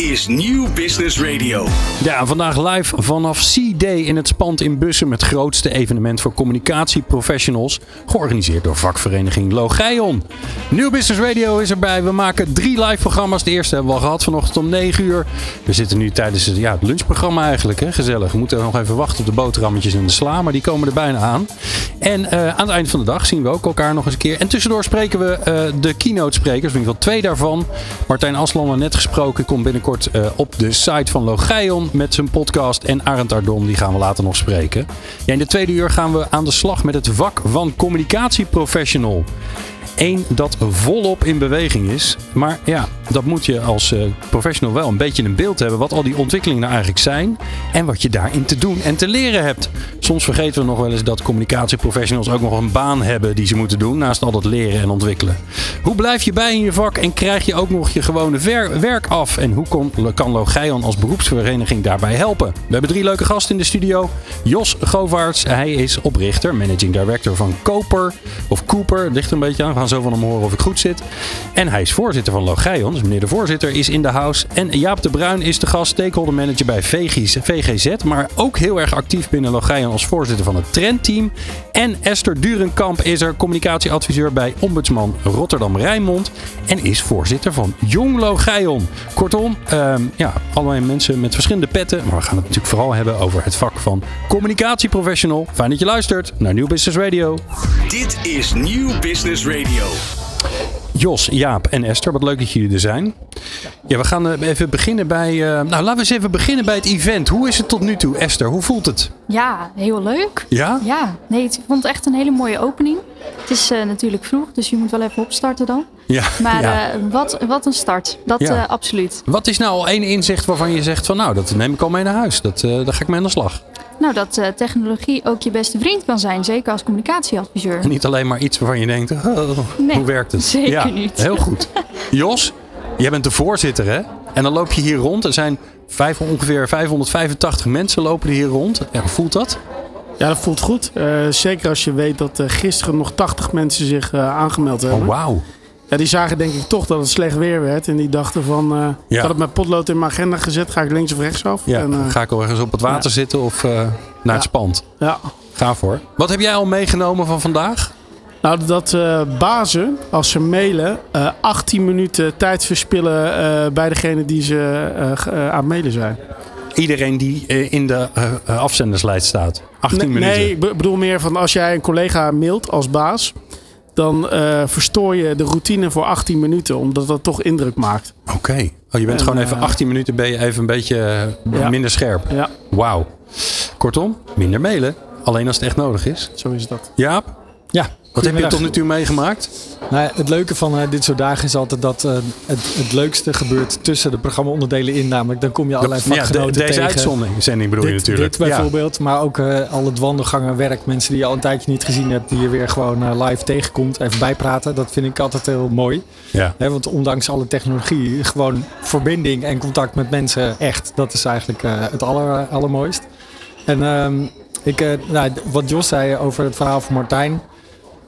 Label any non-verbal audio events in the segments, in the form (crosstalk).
is Nieuw Business Radio. Ja, vandaag live vanaf C-Day in het Spand in Bussen. Het grootste evenement voor communicatieprofessionals. Georganiseerd door vakvereniging Logeion. Nieuw Business Radio is erbij. We maken drie live programma's. De eerste hebben we al gehad vanochtend om 9 uur. We zitten nu tijdens het, ja, het lunchprogramma eigenlijk. Hè? Gezellig. We moeten nog even wachten op de boterhammetjes en de sla. Maar die komen er bijna aan. En eh, aan het eind van de dag zien we ook elkaar nog eens een keer. En tussendoor spreken we uh, de keynote sprekers. In ieder geval twee daarvan. Martijn Aslander net gesproken. Komt binnenkort uh, op de site van Logeion met zijn podcast. En Arend Ardon, die gaan we later nog spreken. Ja, in de tweede uur gaan we aan de slag met het vak van communicatieprofessional. Eén dat volop in beweging is. Maar ja, dat moet je als uh, professional wel een beetje een beeld hebben wat al die ontwikkelingen nou eigenlijk zijn. En wat je daarin te doen en te leren hebt. Soms vergeten we nog wel eens dat communicatieprofessionals ook nog een baan hebben die ze moeten doen. Naast al dat leren en ontwikkelen. Hoe blijf je bij in je vak en krijg je ook nog je gewone werk af? En hoe kon, kan Logeion als beroepsvereniging daarbij helpen? We hebben drie leuke gasten in de studio. Jos Govaerts, hij is oprichter, managing director van Koper. Of Cooper, ligt een beetje aan. We gaan zo van hem horen of ik goed zit. En hij is voorzitter van Logeion. Dus meneer de voorzitter is in de house. En Jaap de Bruin is de gast, stakeholder manager bij VGZ. Maar ook heel erg actief binnen Logeion als voorzitter van het trendteam. En Esther Durenkamp is er communicatieadviseur bij Ombudsman Rotterdam-Rijnmond. En is voorzitter van Jong Logeion. Kortom, um, ja, allerlei mensen met verschillende petten. Maar we gaan het natuurlijk vooral hebben over het vak van communicatieprofessional. Fijn dat je luistert naar Nieuw Business Radio. Dit is Nieuw Business Radio. Jos, Jaap en Esther, wat leuk dat jullie er zijn. Ja, we gaan eh, even beginnen bij. Uh, nou, laten we eens even beginnen bij het event. Hoe is het tot nu toe, Esther? Hoe voelt het? Ja, heel leuk. Ja? Ja, nee, ik vond het echt een hele mooie opening. Het is uh, natuurlijk vroeg, dus je moet wel even opstarten dan. Ja. Maar ja. wat, wat een start. Dat Ja. absoluut. Wat is nou al één inzicht waarvan je zegt van nou, dat neem ik al mee naar huis. Dat, daar ga ik mee aan de slag. Nou, dat uh, technologie ook je beste vriend kan zijn, zeker als communicatieadviseur. En (laughs) niet alleen maar iets waarvan je denkt, oh, nee, hoe werkt het? Zeker ja, niet. Heel goed. (laughs) Jos, jij bent de voorzitter hè? En dan loop je hier rond. Er zijn vijf, ongeveer 585 mensen lopen er hier rond. Ja, hoe voelt dat? Ja, dat voelt goed. Uh, zeker als je weet dat uh, gisteren nog 80 mensen zich uh, aangemeld hebben. Oh, wauw. Ja, die zagen denk ik toch dat het slecht weer werd. En die dachten van, uh, ja. ik had het met potlood in mijn agenda gezet. Ga ik links of rechts af? Ja, en, uh, ga ik al ergens op het water ja. zitten of uh, naar ja. het spand? Ja. Ga voor. Wat heb jij al meegenomen van vandaag? Nou, dat bazen, als ze mailen, uh, 18 minuten tijd verspillen bij degene die ze aan het mailen zijn. Iedereen die in de afzenderslijst staat. 18 nee, minuten. Nee, ik bedoel meer van als jij een collega mailt als baas dan uh, verstoor je de routine voor 18 minuten, omdat dat toch indruk maakt. Oké. Okay. Oh, je bent en, gewoon even 18 uh, minuten ben je even een beetje ja. minder scherp. Ja. Wauw. Kortom, minder mailen. Alleen als het echt nodig is. Zo is dat. Jaap? Ja. Wat heb je tot nu toe meegemaakt? Nou, het leuke van uh, dit soort dagen is altijd dat uh, het, het leukste gebeurt tussen de programma-onderdelen in. Namelijk, dan kom je allerlei vakgenoten ja, de, deze tegen. uitzending bedoel dit, je natuurlijk. Dit bijvoorbeeld, ja. maar ook uh, al het wandelgangen werk. Mensen die je al een tijdje niet gezien hebt, die je weer gewoon live tegenkomt. Even bijpraten, dat vind ik altijd heel mooi. Ja. He, want ondanks alle technologie, gewoon verbinding en contact met mensen echt. Dat is eigenlijk het aller, allermooist. En um, ik, nou, wat Jos zei over het verhaal van Martijn.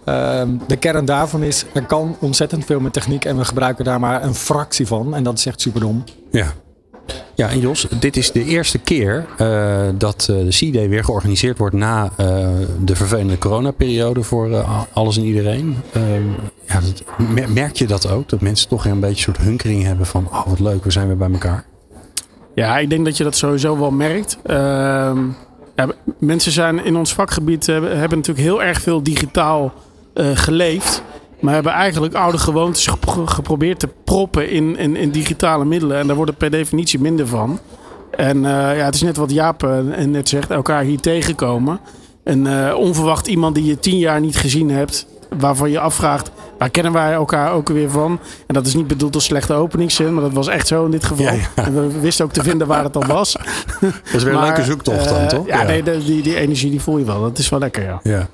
Uh, de kern daarvan is, er kan ontzettend veel met techniek en we gebruiken daar maar een fractie van. En dat is echt superdom. Ja. Ja, en Jos, dit is de eerste keer uh, dat uh, de C-Day weer georganiseerd wordt na uh, de vervelende coronaperiode voor alles en iedereen. Ehm, ja, dat, merk je dat ook? Dat mensen toch een beetje een soort hunkering hebben van, oh wat leuk, we zijn weer bij elkaar. Ja, ik denk dat je dat sowieso wel merkt. Ehm, ja, mensen zijn in ons vakgebied hebben, hebben natuurlijk heel erg veel digitaal uh, geleefd. Maar hebben eigenlijk oude gewoontes gepro geprobeerd te proppen in, in, in, digitale middelen. En daar wordt per definitie minder van. En uh, ja, het is net wat Jaap uh, net zegt, elkaar hier tegenkomen. En uh, onverwacht iemand die je tien jaar niet gezien hebt, waarvan je afvraagt, waar kennen wij elkaar ook weer van? En dat is niet bedoeld als slechte openingszin, maar dat was echt zo in dit geval. Ja, ja. En we wisten ook te vinden waar het al was. (laughs) Dat is weer maar, een leuke zoektocht dan, toch? Ja, ja. Nee, de, die, die energie die voel je wel. Dat is wel lekker, ja. ja.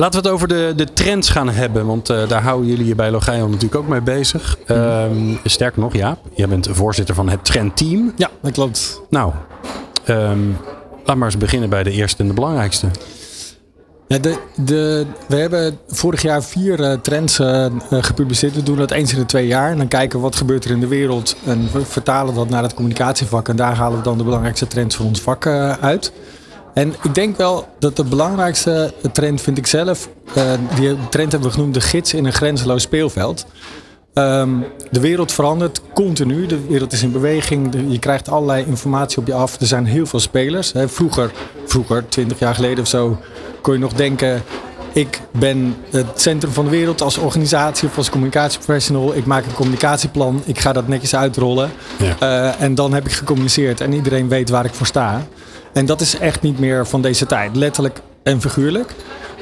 Laten we het over de, de trends gaan hebben. Want uh, daar houden jullie je bij Logeion natuurlijk ook mee bezig. Um, sterker nog, ja, jij bent voorzitter van het trendteam. Ja, dat klopt. Nou, um, laat maar eens beginnen bij de eerste en de belangrijkste. Ja, de, de, we hebben vorig jaar vier uh, trends uh, gepubliceerd. We doen dat eens in de twee jaar. En dan kijken we wat gebeurt er in de wereld. En we vertalen dat naar het communicatievak. En daar halen we dan de belangrijkste trends voor ons vak uit. En ik denk wel dat de belangrijkste trend vind ik zelf... die trend hebben we genoemd de gids in een grenzeloos speelveld. Um, de wereld verandert continu. De wereld is in beweging. Je krijgt allerlei informatie op je af. Er zijn heel veel spelers. Vroeger, vroeger, 20 jaar geleden of zo, kon je nog denken. Ik ben het centrum van de wereld als organisatie of als communicatieprofessional. Ik maak een communicatieplan. Ik ga dat netjes uitrollen. Ja. Uh, en dan heb ik gecommuniceerd. En iedereen weet waar ik voor sta. En dat is echt niet meer van deze tijd. Letterlijk en figuurlijk.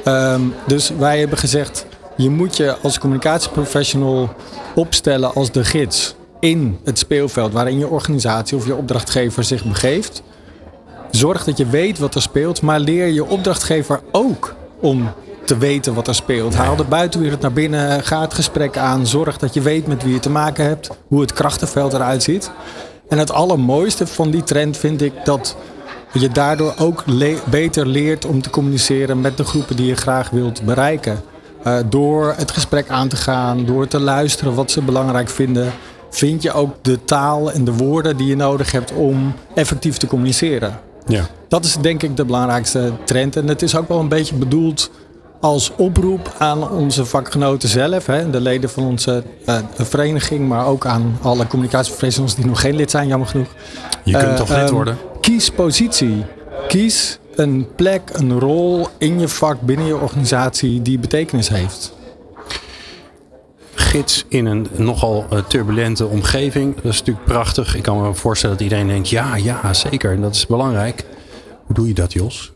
Um, dus wij hebben gezegd je moet je als communicatieprofessional opstellen als de gids in het speelveld waarin je organisatie of je opdrachtgever zich begeeft. Zorg dat je weet wat er speelt, maar leer je opdrachtgever ook om te weten wat er speelt. Haal de buitenwereld naar binnen, ga het gesprek aan, zorg dat je weet met wie je te maken hebt, hoe het krachtenveld eruit ziet. En het allermooiste van die trend vind ik dat je daardoor ook beter leert om te communiceren met de groepen die je graag wilt bereiken. Uh, door het gesprek aan te gaan, door te luisteren wat ze belangrijk vinden, vind je ook de taal en de woorden die je nodig hebt om effectief te communiceren. Ja. Dat is denk ik de belangrijkste trend. En het is ook wel een beetje bedoeld als oproep aan onze vakgenoten zelf, hè, de leden van onze uh, vereniging, maar ook aan alle communicatieprofessionals die nog geen lid zijn, jammer genoeg. Je kunt uh, toch lid worden? Kies positie. Kies een plek, een rol in je vak, binnen je organisatie die betekenis heeft? Gids in een nogal eh, turbulente omgeving. Dat is natuurlijk prachtig. Ik kan me voorstellen dat iedereen denkt: ja, ja, zeker. En dat is belangrijk. Hoe doe je dat, Jos?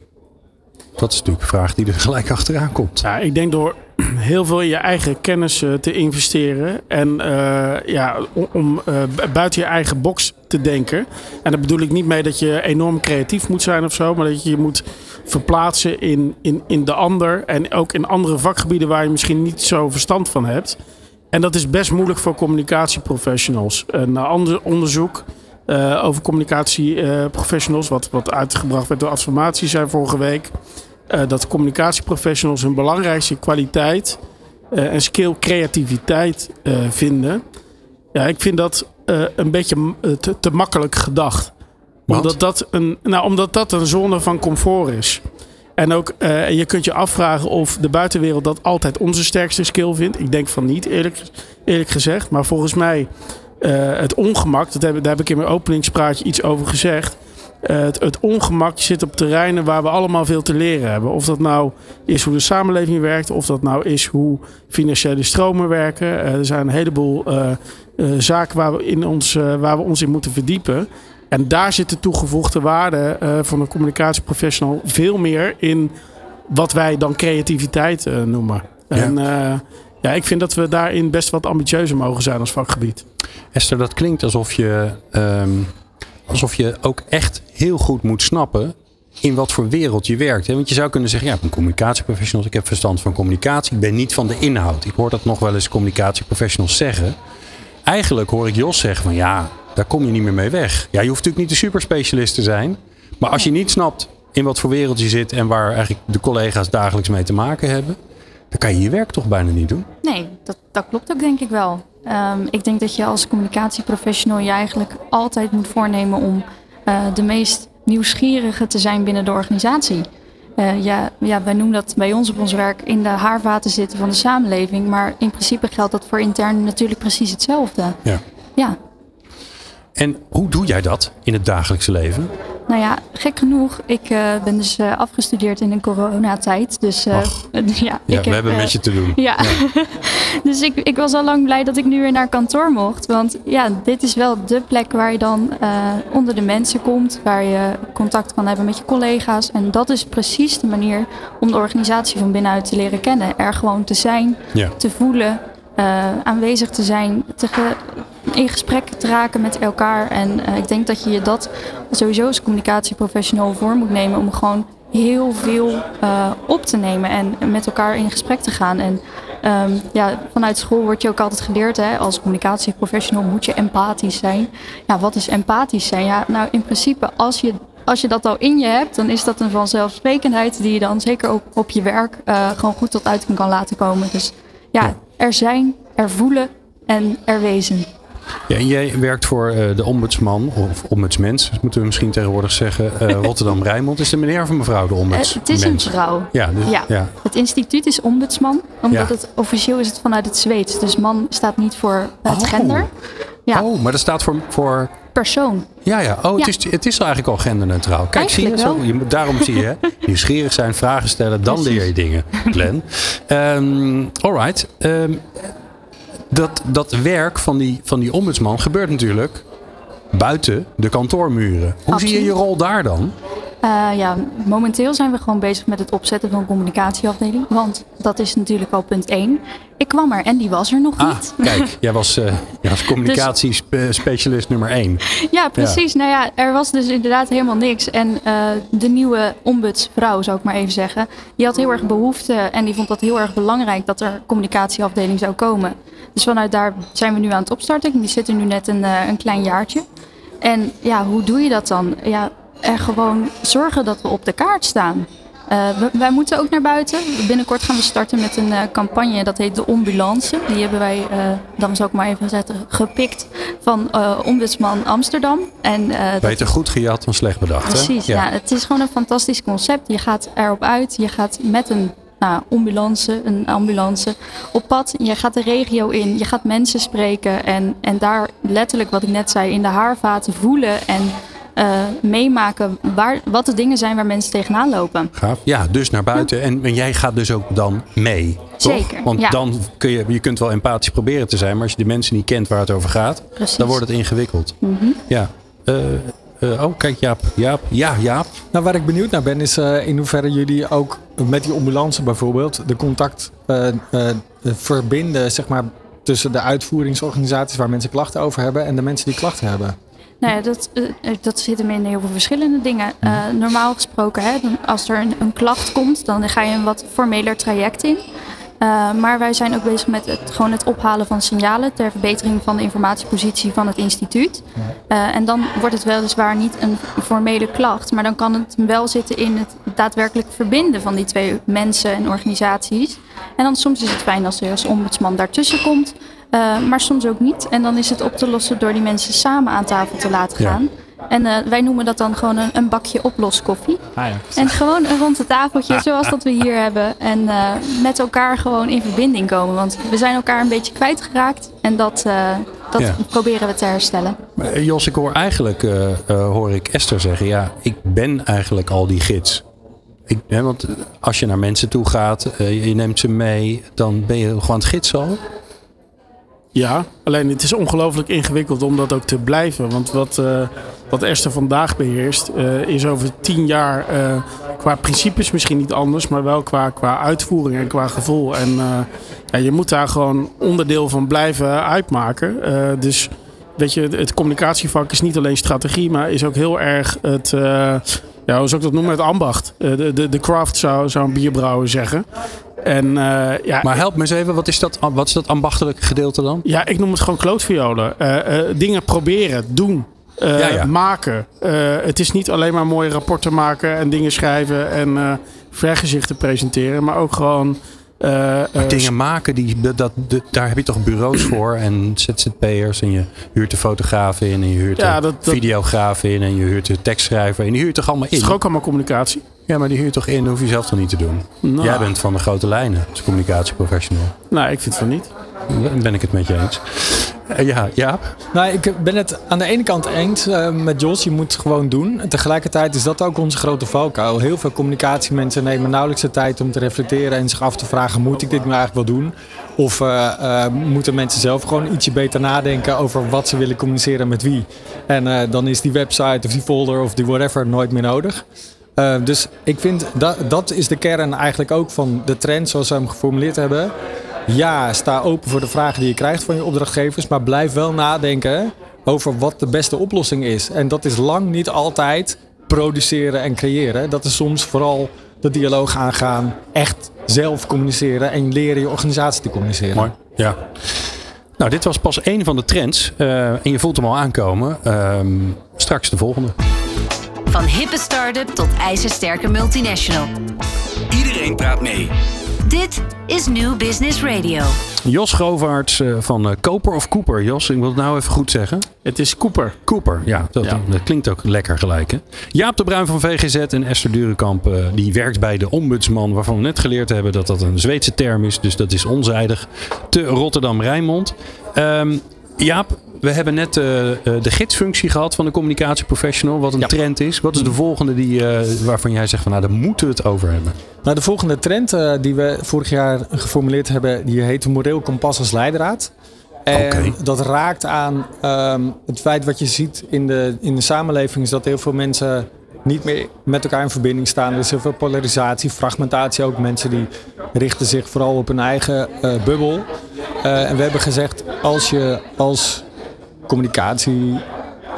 Dat is natuurlijk een vraag die er gelijk achteraan komt. Ja, ik denk door (clears throat) heel veel in je eigen kennis eh, te investeren. En uh, ja, om, uh, buiten je eigen box te denken. En daar bedoel ik niet mee dat je enorm creatief moet zijn of zo. Maar dat je je moet verplaatsen in, in, in de ander. En ook in andere vakgebieden waar je misschien niet zo verstand van hebt. En dat is best moeilijk voor communicatieprofessionals. Een ander onderzoek uh, over communicatieprofessionals, wat, wat uitgebracht werd door Adformatie, zei vorige week. Uh, dat communicatieprofessionals hun belangrijkste kwaliteit uh, en skill creativiteit vinden. Ja, ik vind dat een beetje te, te, makkelijk gedacht. Omdat dat, een, nou, omdat dat een zone van comfort is. En ook, uh, je kunt je afvragen of de buitenwereld dat altijd onze sterkste skill vindt. Ik denk van niet, eerlijk, eerlijk gezegd. Maar volgens mij het ongemak, dat heb, daar heb ik in mijn openingspraatje iets over gezegd. Uh, het, het, ongemak zit op terreinen waar we allemaal veel te leren hebben. Of dat nou is hoe de samenleving werkt, of dat nou is hoe financiële stromen werken. Uh, er zijn een heleboel zaken waar we, in ons, waar we ons in moeten verdiepen. En daar zit de toegevoegde waarde van een communicatieprofessional veel meer in wat wij dan creativiteit noemen. Ja. En ja, ik vind dat we daarin best wat ambitieuzer mogen zijn als vakgebied. Esther, dat klinkt alsof je, um, alsof je ook echt heel goed moet snappen in wat voor wereld je werkt. Want je zou kunnen zeggen, ja, ik ben communicatieprofessional, ik heb verstand van communicatie, ik ben niet van de inhoud. Ik hoor dat nog wel eens communicatieprofessionals zeggen. Eigenlijk hoor ik Jos zeggen van ja, daar kom je niet meer mee weg. Ja, je hoeft natuurlijk niet de superspecialist te zijn. Maar als je niet snapt in wat voor wereld je zit en waar eigenlijk de collega's dagelijks mee te maken hebben, dan kan je je werk toch bijna niet doen? Nee, dat, dat klopt ook denk ik wel. Um, ik denk dat je als communicatieprofessional je eigenlijk altijd moet voornemen om uh, de meest nieuwsgierige te zijn binnen de organisatie. Uh, ja, ja, wij noemen dat bij ons op ons werk in de haarvaten zitten van de samenleving. Maar in principe geldt dat voor intern natuurlijk precies hetzelfde. Ja. ja. En hoe doe jij dat in het dagelijkse leven? Nou ja, gek genoeg. Ik uh, ben dus uh, afgestudeerd in de coronatijd. Dus uh, (laughs) ja, ja we hebben met je te doen. (laughs) Ja, ja. (laughs) dus ik, ik was al lang blij dat ik nu weer naar kantoor mocht. Want ja, dit is wel de plek waar je dan onder de mensen komt. Waar je contact kan hebben met je collega's. En dat is precies de manier om de organisatie van binnenuit te leren kennen. Er gewoon te zijn, ja. te voelen, aanwezig te zijn, te in gesprek te raken met elkaar. En uh, ik denk dat je je dat sowieso als communicatieprofessional voor moet nemen om gewoon heel veel uh, op te nemen en met elkaar in gesprek te gaan. En um, ja, vanuit school wordt je ook altijd geleerd, hè, als communicatieprofessional moet je empathisch zijn. Ja, wat is empathisch zijn? Ja, nou in principe als je als je dat al in je hebt, dan is dat een vanzelfsprekendheid die je dan zeker ook op je werk uh, gewoon goed tot uiting kan laten komen. Dus ja, ja, er zijn, er voelen en er wezen. Ja, en jij werkt voor uh, de ombudsman, of ombudsmens, moeten we misschien tegenwoordig zeggen, (laughs) uh, Rotterdam-Rijnmond. Is de meneer of mevrouw de ombudsman? Uh, het is een vrouw. Ja, dus, ja. ja. Het instituut is ombudsman, omdat het officieel is het vanuit het Zweeds. Dus man staat niet voor het Oh. gender. Ja, Oh, maar dat staat voor... voor persoon. ja, ja. Oh. Het, is, het is eigenlijk al genderneutraal. Kijk, zie je, zo, je daarom zie je, hè, (laughs) nieuwsgierig zijn, vragen stellen, dan Precies. leer je dingen, Glenn. (laughs) Ehm alright. Ehm, dat, dat werk van die, van die ombudsman gebeurt natuurlijk buiten de kantoormuren. Hoe zie je je rol daar dan? Eh, ja, momenteel zijn we gewoon bezig met het opzetten van een communicatieafdeling. Want dat is natuurlijk al punt 1. Ik kwam er en die was er nog Ah, niet. kijk, jij was, eh jij was (laughs) communicatiespecialist nummer 1. Ja, precies. Nou ja, er was dus inderdaad helemaal niks. En eh, de nieuwe ombudsvrouw, zou ik maar even zeggen, die had heel erg behoefte en die vond dat heel erg belangrijk dat er communicatieafdeling zou komen. Dus vanuit daar zijn we nu aan het opstarten. Die zitten nu net een, een klein jaartje. En ja, hoe doe je dat dan? Ja, er gewoon zorgen dat we op de kaart staan. Eh, wij moeten ook naar buiten. Binnenkort gaan we starten met een eh, campagne dat heet de Ambulance. Die hebben wij, eh, dan zal ik maar even zetten, gepikt van Ombudsman Amsterdam. En, Beter goed gejat dan slecht bedacht. hè? Precies, ja. Het is gewoon een fantastisch concept. Je gaat erop uit. Je gaat met een nou, ambulance, een ambulance op pad. Je gaat de regio in. Je gaat mensen spreken. En, en daar letterlijk, wat ik net zei, in de haarvaten voelen en eh, meemaken waar, wat de dingen zijn waar mensen tegenaan lopen. Gaaf. Ja, dus naar buiten. En, en jij gaat dus ook dan mee. toch? Zeker, Want ja. dan kun je, je kunt wel empathisch proberen te zijn, maar als je de mensen niet kent waar het over gaat, Precies. dan wordt het ingewikkeld. Mhm. Ja. Eh, eh, oh, kijk, Jaap. Jaap. Ja, Jaap. Nou, waar ik benieuwd naar ben, is eh, in hoeverre jullie ook met die ambulance bijvoorbeeld de contact eh, eh, verbinden, zeg maar, tussen de uitvoeringsorganisaties waar mensen klachten over hebben en de mensen die klachten hebben. Nou ja, dat, eh, eh, dat zit hem in heel veel verschillende dingen. Eh, normaal gesproken, hè, als er een, een klacht komt, dan ga je een wat formeler traject in. Maar wij zijn ook bezig met het, gewoon het ophalen van signalen ter verbetering van de informatiepositie van het instituut. En dan wordt het weliswaar niet een formele klacht, maar dan kan het wel zitten in het daadwerkelijk verbinden van die twee mensen en organisaties. En dan soms is het fijn als er als ombudsman daartussen komt, eh, maar soms ook niet. En dan is het op te lossen door die mensen samen aan tafel te laten Ja. gaan. En eh, wij noemen dat dan gewoon een, een bakje oploskoffie. Ah, ja. En gewoon een rond het tafeltje, (laughs) zoals dat we hier hebben. En eh, met elkaar gewoon in verbinding komen. Want we zijn elkaar een beetje kwijtgeraakt. En dat, dat Ja. proberen we te herstellen. Maar, Jos, ik hoor eigenlijk, hoor ik Esther zeggen, ja, ik ben eigenlijk al die gids. Ik, hè, want als je naar mensen toe gaat, je neemt ze mee, dan ben je gewoon het gids al. Ja, alleen het is ongelooflijk ingewikkeld om dat ook te blijven. Want wat, eh, wat Esther vandaag beheerst, eh, is over tien jaar eh, qua principes misschien niet anders, maar wel qua, qua uitvoering en qua gevoel. En ja, je moet daar gewoon onderdeel van blijven uitmaken. Dus weet je, het, communicatievak is niet alleen strategie, maar is ook heel erg het. ja, hoe zou ik dat noemen? Het ambacht. De, de, de craft zou, zou een bierbrouwer zeggen. En eh, ja, Maar help me eens even, wat is dat, wat is dat ambachtelijke gedeelte dan? ja, ik noem het gewoon klootviolen. Eh, eh, dingen proberen, doen, Ja, ja. maken. Het is niet alleen maar mooie rapporten maken en dingen schrijven en eh vergezichten presenteren, maar ook gewoon. Dingen maken, die, dat, daar heb je toch bureaus voor en ZZP'ers en je huurt de fotografen in en je huurt Ja, de dat- videografen in en je huurt de tekstschrijver en je toch allemaal Het is in? toch ook allemaal communicatie? Ja, maar die huur je toch in, dat hoef je zelf toch niet te doen? Nou, Jij bent van de grote lijnen als communicatieprofessional. Nou, ik vind van niet. Dan ben ik het met je eens. Eh, ja, Jaap? Nou, ik ben het aan de ene kant eens eh, met Jos. Je moet het gewoon doen. En tegelijkertijd is dat ook onze grote valkuil. Heel veel communicatiemensen nemen nauwelijks de tijd om te reflecteren en zich af te vragen: moet ik dit nou eigenlijk wel doen? Of eh, eh, moeten mensen zelf gewoon ietsje beter nadenken over wat ze willen communiceren met wie? En eh, dan is die website of die folder of die whatever nooit meer nodig. Eh, dus ik vind dat, dat is de kern eigenlijk ook van de trend zoals we hem geformuleerd hebben. Ja, sta open voor de vragen die je krijgt van je opdrachtgevers, maar blijf wel nadenken over wat de beste oplossing is. En dat is lang niet altijd produceren en creëren. Dat is soms vooral de dialoog aangaan, echt zelf communiceren en leren je organisatie te communiceren. Mooi. Ja. Nou, dit was pas één van de trends. eh, en je voelt hem al aankomen. Ehm, straks de volgende. Van hippe start-up tot ijzersterke multinational. Iedereen praat mee. Dit is New Business Radio. Jos Govaerts eh, van eh, Koper of Cooper. Jos, ik wil het nou even goed zeggen. Het is Cooper. Cooper, ja dat, Ja. dat klinkt ook lekker gelijk. Hè? Jaap de Bruin van VGZ en Esther Durenkamp, eh, die werkt bij de ombudsman, waarvan we net geleerd hebben dat dat een Zweedse term is. Dus dat is onzijdig. Te Rotterdam-Rijnmond. Ehm, Jaap, we hebben net eh, eh, de gidsfunctie gehad van de communicatieprofessional, wat een Ja. trend is. Wat is de volgende die, eh, waarvan jij zegt van nou, daar moeten we het over hebben? Nou, de volgende trend die we vorig jaar geformuleerd hebben, die heet moreel kompas als leidraad. En dat raakt aan ehm, het feit wat je ziet in de, in de samenleving, is dat heel veel mensen niet meer met elkaar in verbinding staan. Er is heel veel polarisatie, fragmentatie ook. Mensen die richten zich vooral op hun eigen bubbel. En we hebben gezegd, als je als communicatie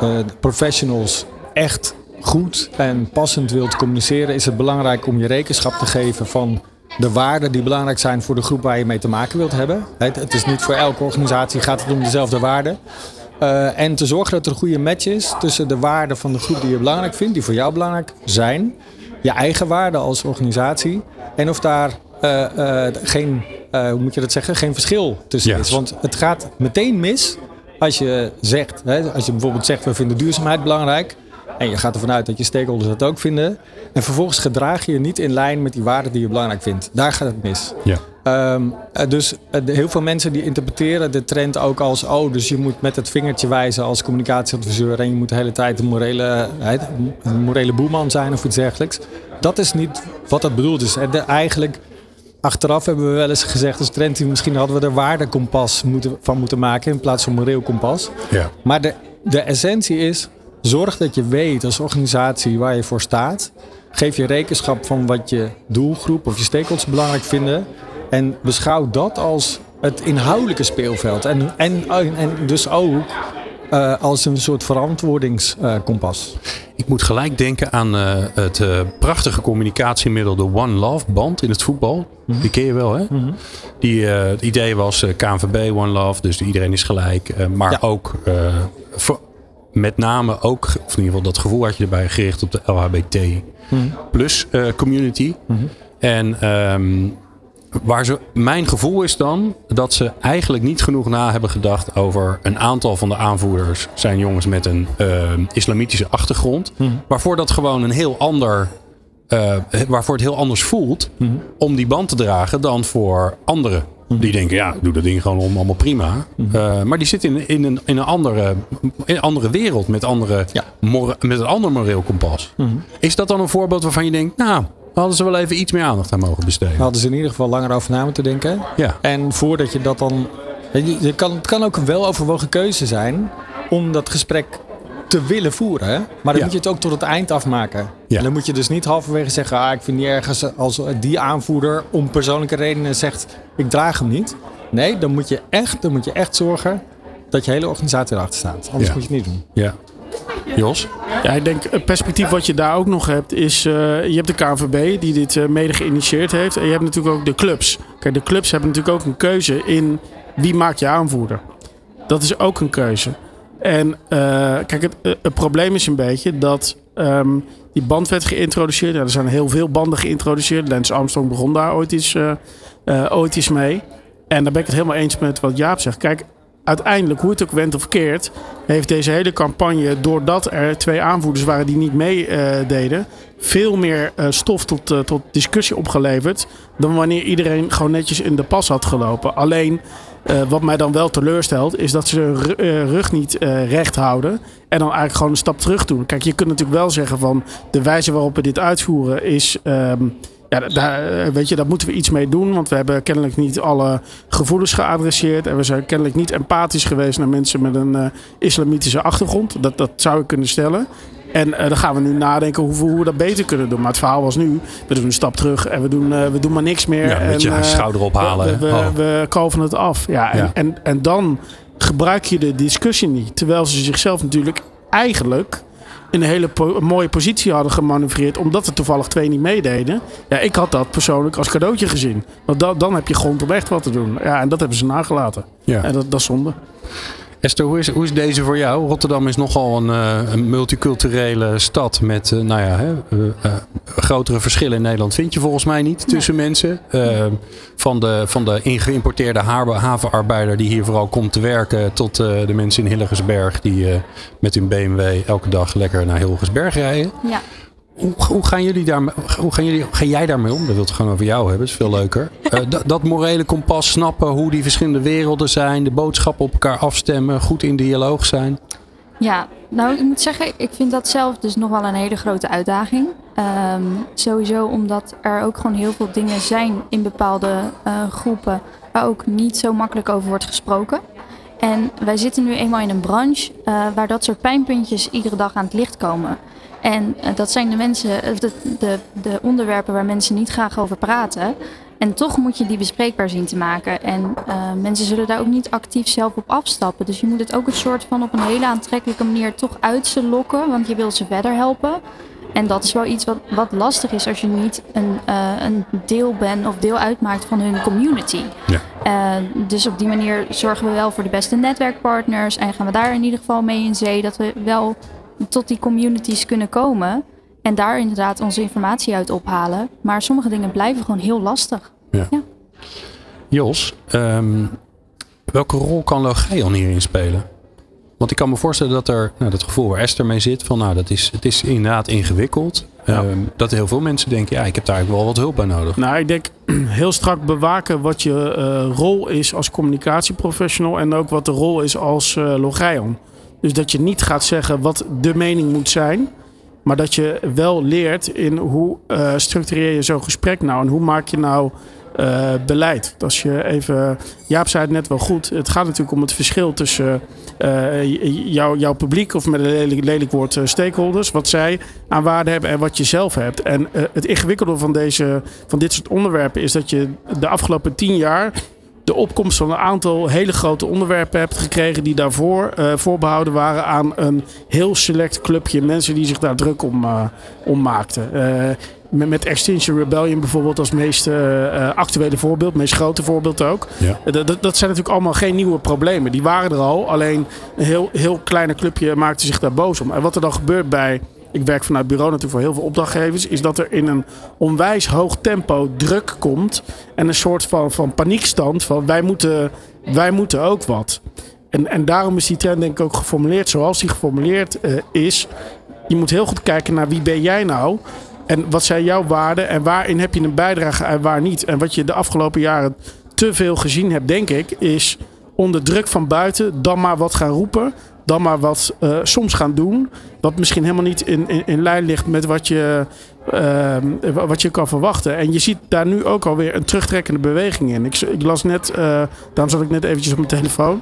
eh, professionals echt goed en passend wilt communiceren, is het belangrijk om je rekenschap te geven van de waarden die belangrijk zijn voor de groep waar je mee te maken wilt hebben. Het, het is niet voor elke organisatie gaat het om dezelfde waarden. Eh, en te zorgen dat er een goede match is tussen de waarden van de groep die je belangrijk vindt, die voor jou belangrijk zijn, je eigen waarden als organisatie, en of daar eh, geen, hoe moet je dat zeggen, geen verschil tussen is. Want het gaat meteen mis als je zegt, hè, als je bijvoorbeeld zegt we vinden duurzaamheid belangrijk. En je gaat ervan uit dat je stakeholders dat ook vinden. En vervolgens gedraag je je niet in lijn met die waarden die je belangrijk vindt. Daar gaat het mis. Ja. Ehm, eh, dus eh, heel veel mensen die interpreteren de trend ook als... oh, dus je moet met het vingertje wijzen als communicatieadviseur... en je moet de hele tijd een morele, een morele boeman zijn of iets dergelijks. Dat is niet wat dat bedoeld is. En de- eigenlijk, achteraf hebben we wel eens gezegd als trend... misschien hadden we er waardekompas moeten, van moeten maken... in plaats van moreel kompas. Ja. Maar de, de essentie is, zorg dat je weet als organisatie waar je voor staat. Geef je rekenschap van wat je doelgroep of je stakeholders belangrijk vinden. En beschouw dat als het inhoudelijke speelveld. En, en, en dus ook eh, als een soort verantwoordingskompas. Ik moet gelijk denken aan eh, het eh, prachtige communicatiemiddel, de One Love band in het voetbal. Die ken je wel, hè? Die, eh, het idee was KNVB, One Love, dus iedereen is gelijk. maar Ja. ook, voor- met name ook, of in ieder geval dat gevoel had je erbij gericht op de LHBT plus eh, community. En ehm, waar ze, mijn gevoel is dan dat ze eigenlijk niet genoeg na hebben gedacht over een aantal van de aanvoerders zijn jongens met een eh, islamitische achtergrond. Waarvoor dat gewoon een heel ander. eh, waarvoor het heel anders voelt om die band te dragen dan voor anderen. Die denken, ja, doe dat ding gewoon om, allemaal prima. Eh, maar die zitten in, in, een, in, een andere, in een andere wereld met, andere, Ja. met een ander moreel kompas. Is dat dan een voorbeeld waarvan je denkt, nou, hadden ze wel even iets meer aandacht aan mogen besteden? Hadden ze in ieder geval langer over na moeten denken. Ja. En voordat je dat dan. Je, kan, het kan ook een weloverwogen keuze zijn om dat gesprek te willen voeren. Maar dan Ja. moet je het ook tot het eind afmaken. Ja. En dan moet je dus niet halverwege zeggen: ah, ik vind niet ergens als die aanvoerder om persoonlijke redenen zegt: ik draag hem niet. Nee, dan moet je echt, dan moet je echt zorgen dat je hele organisatie erachter staat. Anders Ja. moet je het niet doen. Ja. Jos? Ja, ik denk het perspectief wat je daar ook nog hebt is... eh, je hebt de KNVB die dit eh, mede geïnitieerd heeft. En je hebt natuurlijk ook de clubs. Kijk, de clubs hebben natuurlijk ook een keuze in wie maakt je aanvoerder. Dat is ook een keuze. En eh, kijk, het, probleem is een beetje dat ehm, die band werd geïntroduceerd. Er zijn heel veel banden geïntroduceerd. Lance Armstrong begon daar ooit eh, ooit eens mee. En daar ben ik het helemaal eens met wat Jaap zegt. Kijk, uiteindelijk, hoe het ook went of keert, heeft deze hele campagne, doordat er twee aanvoerders waren die niet meededen, veel meer eh, stof tot, eh, tot discussie opgeleverd. dan wanneer iedereen gewoon netjes in de pas had gelopen. Alleen. eh, wat mij dan wel teleurstelt, is dat ze hun ru- eh, rug niet eh, recht houden. En dan eigenlijk gewoon een stap terug doen. Kijk, je kunt natuurlijk wel zeggen van de wijze waarop we dit uitvoeren is. ehm, ja, daar, eh, weet je, daar moeten we iets mee doen. Want we hebben kennelijk niet alle gevoelens geadresseerd. En we zijn kennelijk niet empathisch geweest naar mensen met een eh, islamitische achtergrond. Dat, dat zou ik kunnen stellen. En eh, dan gaan we nu nadenken hoe, we- hoe we dat beter kunnen doen. Maar het verhaal was nu, we doen een stap terug en we doen, we doen maar niks meer. Ja, met je en, eh, schouder ophalen. We, we, Oh. we het af. Ja, en, Ja. En, en dan gebruik je de discussie niet. Terwijl ze zichzelf natuurlijk eigenlijk in een hele po- mooie positie hadden gemanoeuvreerd. Omdat er toevallig twee niet meededen. Ja, ik had dat persoonlijk als cadeautje gezien. Want da- dan heb je grond om echt wat te doen. Ja, en dat hebben ze nagelaten. Ja. En dat, dat is zonde. Esther, hoe is, hoe is deze voor jou? Rotterdam is nogal een, eh, een multiculturele stad met eh, nou ja, hè, eh, grotere verschillen in Nederland vind je volgens mij niet tussen mensen. Van de, van de ingeïmporteerde havenarbeider die hier vooral komt te werken tot de mensen in Hillegersberg die met hun BMW elke dag lekker naar Hillegersberg rijden. Ja. Hoe, hoe, gaan jullie daar, hoe gaan jullie, ga jij daarmee om? Dat wil het gewoon over jou hebben, is veel leuker. (laughs) Eh, dat, morele kompas snappen, hoe die verschillende werelden zijn, de boodschappen op elkaar afstemmen, goed in dialoog zijn. Ja, nou ik moet zeggen, ik vind dat zelf dus nog wel een hele grote uitdaging. Ehm, sowieso omdat er ook gewoon heel veel dingen zijn in bepaalde eh, groepen waar ook niet zo makkelijk over wordt gesproken. En wij zitten nu eenmaal in een branche eh, waar dat soort pijnpuntjes iedere dag aan het licht komen. En eh, dat zijn de, mensen, eh, de, de, de onderwerpen waar mensen niet graag over praten. En toch moet je die bespreekbaar zien te maken. En eh, mensen zullen daar ook niet actief zelf op afstappen. Dus je moet het ook een soort van op een hele aantrekkelijke manier toch uit ze lokken. Want je wilt ze verder helpen. En dat is wel iets wat, wat lastig is als je niet een, een deel bent of deel uitmaakt van hun community. Ja. Dus op die manier zorgen we wel voor de beste netwerkpartners. En gaan we daar in ieder geval mee in zee. Dat we wel tot die communities kunnen komen. En daar inderdaad onze informatie uit ophalen. Maar sommige dingen blijven gewoon heel lastig. Jos, ehm, welke rol kan Logion hierin spelen? Want ik kan me voorstellen dat er nou, dat gevoel waar Esther mee zit, van nou, dat is, het is inderdaad ingewikkeld. Ehm, dat heel veel mensen denken, ja, ik heb daar eigenlijk wel wat hulp bij nodig. Nou, ik denk (clears throat) heel strak bewaken wat je eh, rol is als communicatieprofessional en ook wat de rol is als uh. Dus dat je niet gaat zeggen wat de mening moet zijn, maar dat je wel leert in hoe uh, structureer je zo'n gesprek nou en hoe maak je nou uh, beleid. Als je even, Jaap zei het net wel goed, het gaat natuurlijk om het verschil tussen jou, jouw publiek, of met een lelijk, lelijk woord stakeholders, wat zij aan waarde hebben en wat je zelf hebt. En het ingewikkelde van, deze, van dit soort onderwerpen is dat je de afgelopen tien jaar de opkomst van een aantal hele grote onderwerpen hebt gekregen die daarvoor uh, voorbehouden waren aan een heel select clubje mensen die zich daar druk om, uh, om maakten. Uh, met, met Extinction Rebellion bijvoorbeeld als meest actuele voorbeeld, meest grote voorbeeld ook. Ja. Dat, dat zijn natuurlijk allemaal geen nieuwe problemen. Die waren er al, alleen een heel, heel kleine clubje maakte zich daar boos om. En wat er dan gebeurt bij ik werk vanuit bureau natuurlijk voor heel veel opdrachtgevers, is dat er in een onwijs hoog tempo druk komt en een soort van, van paniekstand van wij moeten, wij moeten ook wat. En, en daarom is die trend denk ik ook geformuleerd zoals die geformuleerd uh, is. Je moet heel goed kijken naar wie ben jij nou en wat zijn jouw waarden en waarin heb je een bijdrage en waar niet. En wat je de afgelopen jaren te veel gezien hebt, denk ik, is onder druk van buiten dan maar wat gaan roepen dan maar wat uh, soms gaan doen. Wat misschien helemaal niet in, in, in lijn ligt met wat je, uh, wat je kan verwachten. En je ziet daar nu ook alweer een terugtrekkende beweging in. Ik, ik las net, uh, daarom zat ik net eventjes op mijn telefoon,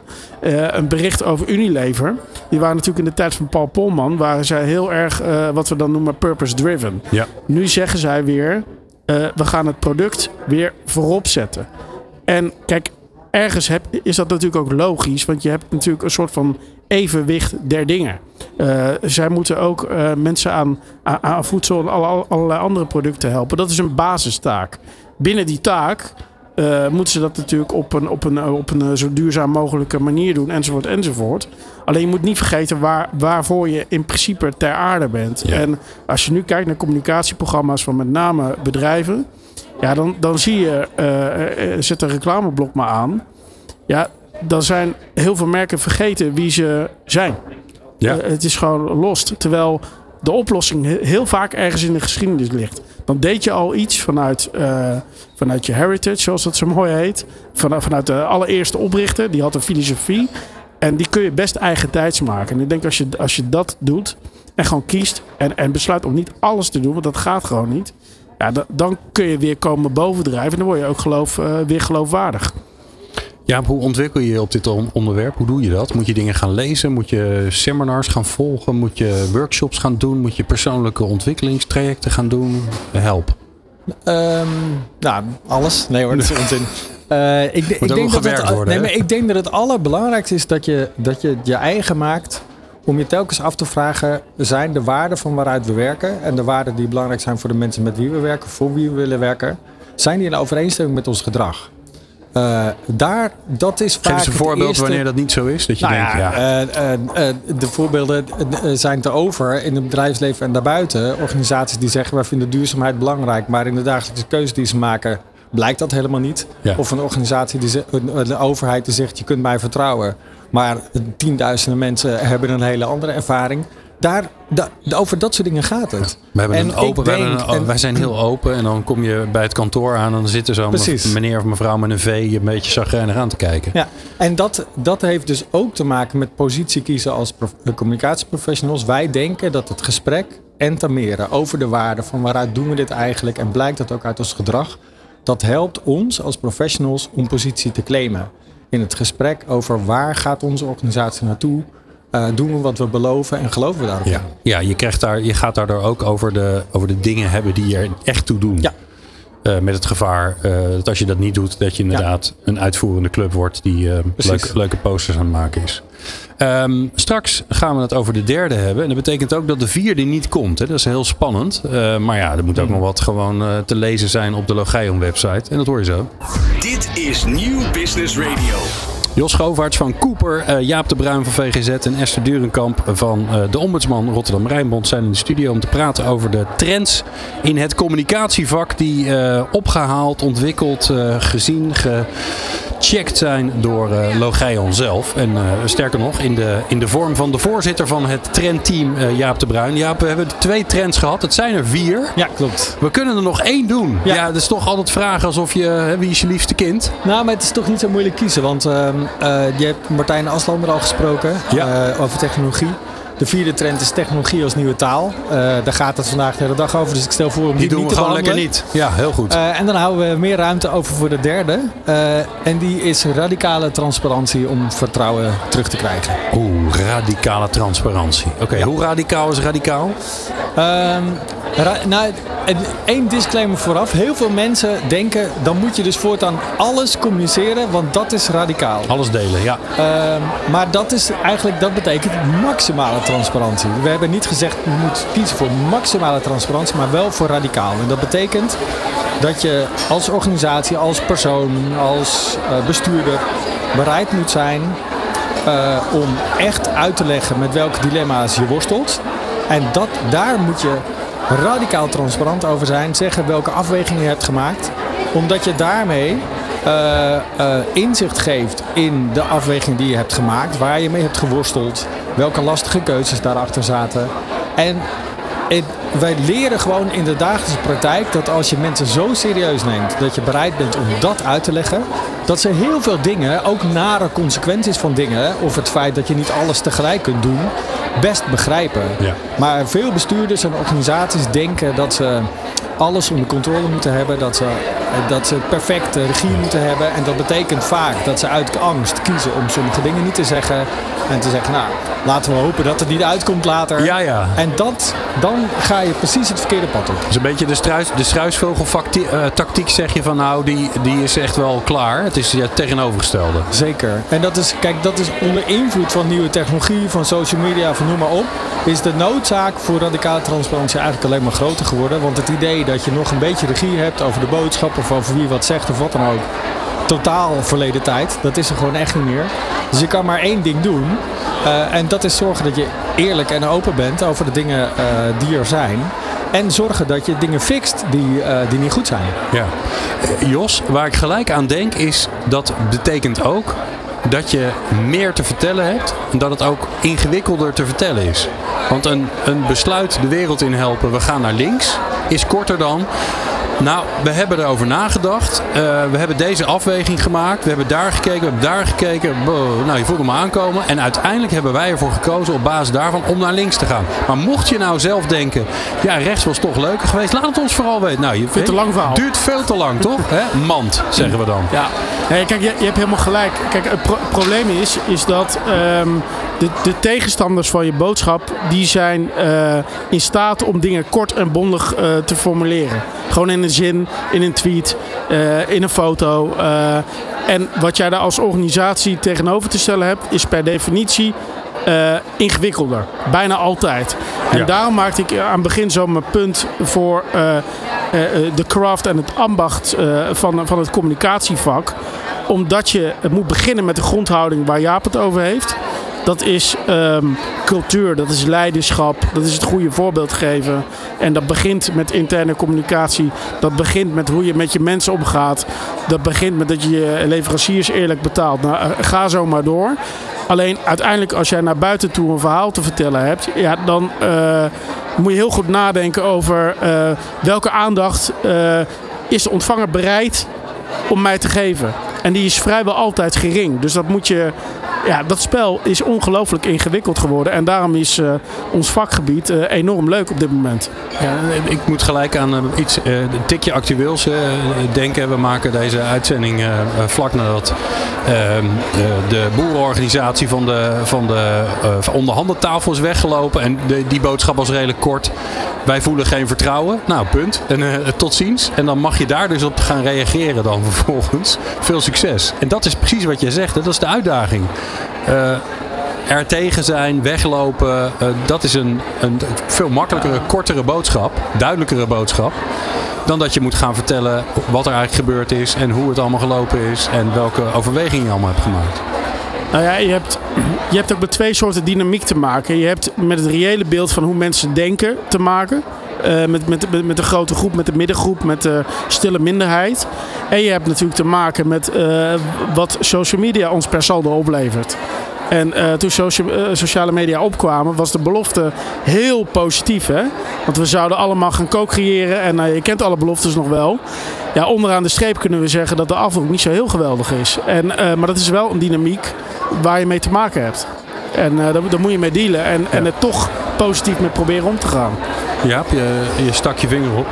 een bericht over Unilever. Die waren natuurlijk in de tijd van Paul Polman, waren zij heel erg wat we dan noemen purpose driven. Ja. Nu zeggen zij weer, we gaan het product weer voorop zetten. En kijk, ergens heb, is dat natuurlijk ook logisch, want je hebt natuurlijk een soort van evenwicht der dingen. Uh, zij moeten ook uh, mensen aan, aan, aan, voedsel en alle, allerlei andere producten helpen. Dat is een basistaak. Binnen die taak uh, moeten ze dat natuurlijk op een, op een, op een zo duurzaam mogelijke manier doen, enzovoort, enzovoort. Alleen je moet niet vergeten waar, waarvoor je in principe ter aarde bent. Ja. En als je nu kijkt naar communicatieprogramma's van met name bedrijven, ja, dan, dan zie je, uh, zet een reclameblok maar aan. Ja, dan zijn heel veel merken vergeten wie ze zijn. Ja. Uh, het is gewoon lost. Terwijl de oplossing heel vaak ergens in de geschiedenis ligt. Dan deed je al iets vanuit, uh, vanuit je heritage, zoals dat zo mooi heet. Van, vanuit de allereerste oprichter, die had een filosofie. En die kun je best eigen tijds maken. En ik denk als je, als je dat doet en gewoon kiest en, en besluit om niet alles te doen, want dat gaat gewoon niet. Ja, dan, dan kun je weer komen bovendrijven en dan word je ook geloof, uh, weer geloofwaardig. Ja, hoe ontwikkel je je op dit onderwerp? Hoe doe je dat? Moet je dingen gaan lezen? Moet je seminars gaan volgen? Moet je workshops gaan doen? Moet je persoonlijke ontwikkelingstrajecten gaan doen? Help. Um, nou, alles. Nee hoor, dat is (laughs) onzin. Uh, ik, ik, denk dat het, worden, nee, maar ik denk dat het allerbelangrijkste is dat je, dat je het je eigen maakt. Om je telkens af te vragen, zijn de waarden van waaruit we werken en de waarden die belangrijk zijn voor de mensen met wie we werken, voor wie we willen werken, zijn die in overeenstemming met ons gedrag? Eh, daar, dat is vaak Geef eens een voorbeeld eerste- wanneer dat niet zo is. Dat je nou denkt, ja, ja, eh, eh, de voorbeelden zijn te over in het bedrijfsleven en daarbuiten. Organisaties die zeggen, wij vinden duurzaamheid belangrijk. Maar in de dagelijkse keuze die ze maken, blijkt dat helemaal niet. Ja. Of een organisatie, die een overheid die zegt, je kunt mij vertrouwen. Maar tienduizenden mensen hebben een hele andere ervaring. Daar, da- over dat soort dingen gaat het. we hebben en een open, denk- een- en- wij zijn heel open. En dan kom je bij het kantoor aan en dan zit er zo'n meneer of mevrouw met een V je een beetje zagrijnig aan te kijken. Ja, en dat, dat heeft dus ook te maken met positie kiezen als prof- eh, communicatieprofessionals. Wij denken dat het gesprek en tameren over de waarde van waaruit doen we dit eigenlijk en blijkt dat ook uit ons gedrag, dat helpt ons als professionals om positie te claimen. In het gesprek over waar gaat onze organisatie naartoe, eh, doen we wat we beloven en geloven we daarop. Ja, ja je, krijgt daar, je gaat daardoor ook over de, over de dingen hebben die er echt toe doen. Ja. Eh, met het gevaar eh, dat als je dat niet doet, dat je inderdaad een uitvoerende club wordt die leuke, leuke posters aan het maken is. Ehm, straks gaan we het over de derde hebben. En dat betekent ook dat de vierde niet komt. Hè. Dat is heel spannend. Eh, maar ja, er moet ook nog wat gewoon eh, te lezen zijn op de Logeion website. En dat hoor je zo. Dit is Nieuw Business Radio. Jos Schovaerts van Cooper, eh, Jaap de Bruin van VGZ en Esther Durenkamp van eh, de Ombudsman Rotterdam Rijnbond zijn in de studio om te praten over de trends in het communicatievak die eh, opgehaald, ontwikkeld, eh, gezien, gecheckt zijn door eh Logeion zelf. En eh, sterker nog, in de, in de vorm van de voorzitter van het trendteam eh, Jaap de Bruin. Jaap, we hebben twee trends gehad. Het zijn er vier. Ja, klopt. We kunnen er nog één doen. Ja, Ja. dat is toch altijd vragen alsof je, hè, wie is je liefste kind? Nou, maar het is toch niet zo moeilijk kiezen. Want ehm, eh, je hebt Martijn Aslander al gesproken Ja. over technologie. De vierde trend is technologie als nieuwe taal. Eh, daar gaat het vandaag de hele dag over. Dus ik stel voor om die, Die doen niet we te gewoon lekker niet. Ja, heel goed. Eh, en dan houden we meer ruimte over voor de derde. Eh, en die is radicale transparantie om vertrouwen terug te krijgen. Oeh, radicale transparantie. Oké, hoe radicaal is radicaal? Ehm, ra- nou, één disclaimer vooraf. Heel veel mensen denken, dan moet je dus voortaan alles communiceren, want dat is radicaal. Alles delen, ja. Ehm, maar dat is eigenlijk, dat betekent maximale transparantie. We hebben niet gezegd, je moet kiezen voor maximale transparantie, maar wel voor radicaal. En dat betekent dat je als organisatie, als persoon, als eh, bestuurder bereid moet zijn eh, om echt uit te leggen met welke dilemma's je worstelt. En dat, daar moet je radicaal transparant over zijn. Zeggen welke afwegingen je hebt gemaakt. Omdat je daarmee eh, inzicht geeft in de afweging die je hebt gemaakt. Waar je mee hebt geworsteld. Welke lastige keuzes daarachter zaten. En het- wij leren gewoon in de dagelijkse praktijk dat als je mensen zo serieus neemt dat je bereid bent om dat uit te leggen, dat ze heel veel dingen, ook nare consequenties van dingen, of het feit dat je niet alles tegelijk kunt doen, best begrijpen. Ja. Maar veel bestuurders en organisaties denken dat ze alles onder controle moeten hebben, dat ze, dat ze perfecte regie moeten hebben. En dat betekent vaak dat ze uit angst kiezen om sommige dingen niet te zeggen. En te zeggen, nou, laten we hopen dat het niet uitkomt later. Ja, ja. En dat, dan ga je precies het verkeerde pad op. Is een beetje de, struis, de struisvogeltactiek zeg je van nou, die, die is echt wel klaar. Het is ja, het tegenovergestelde. Zeker. En dat is, kijk, dat is onder invloed van nieuwe technologie, van social media, van noem maar op. Is de noodzaak voor radicale transparantie eigenlijk alleen maar groter geworden. Want het idee dat je nog een beetje regie hebt over de boodschap of over wie wat zegt of wat dan ook. Totaal verleden tijd. Dat is er gewoon echt niet meer. Dus je kan maar één ding doen. Eh, en dat is zorgen dat je eerlijk en open bent over de dingen eh, die er zijn. En zorgen dat je dingen fixt die, eh, die niet goed zijn. Ja. Jos, waar ik gelijk aan denk is dat betekent ook dat je meer te vertellen hebt en dat het ook ingewikkelder te vertellen is. Want een, een besluit de wereld in helpen, we gaan naar links, is korter dan. Nou, we hebben erover nagedacht. Eh, we hebben deze afweging gemaakt. We hebben daar gekeken, we hebben daar gekeken. Nou, je voelt hem aankomen. En uiteindelijk hebben wij ervoor gekozen op basis daarvan om naar links te gaan. Maar mocht je nou zelf denken, ja, rechts was toch leuker geweest. Laat het ons vooral weten. Nou, je Veel te lang verhaal. Duurt veel te lang, toch? Mand, zeggen we dan. Ja, nee, kijk, je, je hebt helemaal gelijk. Kijk, het pro- probleem is, is dat ehm, de, de tegenstanders van je boodschap, die zijn eh, in staat om dingen kort en bondig eh, te formuleren. Gewoon in een zin, in een tweet, eh, in een foto. en wat jij daar als organisatie tegenover te stellen hebt, is per definitie ingewikkelder. Bijna altijd. En Ja. daarom maakte ik aan het begin zo mijn punt voor de craft en het ambacht van, van het communicatievak. omdat je moet beginnen met de grondhouding waar Jaap het over heeft. Dat is ehm, cultuur, dat is leiderschap, dat is het goede voorbeeld geven. En dat begint met interne communicatie. Dat begint met hoe je met je mensen omgaat. Dat begint met dat je je leveranciers eerlijk betaalt. Nou, eh, ga zo maar door. Alleen uiteindelijk als jij naar buiten toe een verhaal te vertellen hebt, ja, dan uh, moet je heel goed nadenken over uh, welke aandacht is de ontvanger bereid om mij te geven. En die is vrijwel altijd gering. Dus dat moet je ja, dat spel is ongelooflijk ingewikkeld geworden. En daarom is uh, ons vakgebied uh, enorm leuk op dit moment. Ja, ik moet gelijk aan uh, iets, een tikje actueels denken. We maken deze uitzending vlak nadat ehm, de boerenorganisatie van de, van de onderhandeltafel is weggelopen. En de, die boodschap was redelijk kort. Wij voelen geen vertrouwen. Nou, punt. En tot ziens. En dan mag je daar dus op gaan reageren dan vervolgens. Veel succes. En dat is precies wat jij zegt. Dat is de uitdaging. Uh, er tegen zijn, weglopen, uh, dat is een, een veel makkelijkere, kortere boodschap, duidelijkere boodschap. Dan dat je moet gaan vertellen wat er eigenlijk gebeurd is en hoe het allemaal gelopen is en welke overwegingen je allemaal hebt gemaakt. Nou ja, je hebt, je hebt ook met twee soorten dynamiek te maken. Je hebt met het reële beeld van hoe mensen denken te maken. Uh, met, met, met de grote groep, met de middengroep, met de stille minderheid. En je hebt natuurlijk te maken met uh, wat social media ons per saldo oplevert. En toen socia sociale media opkwamen, was de belofte heel positief. Hè? Want we zouden allemaal gaan co-creëren. En je kent alle beloftes nog wel. Ja, onderaan de streep kunnen we zeggen dat de afloop niet zo heel geweldig is. En, maar dat is wel een dynamiek waar je mee te maken hebt. En daar, daar, moet je mee dealen. En, ja. en het toch positief mee proberen om te gaan. Ja, je, je stak je vinger op.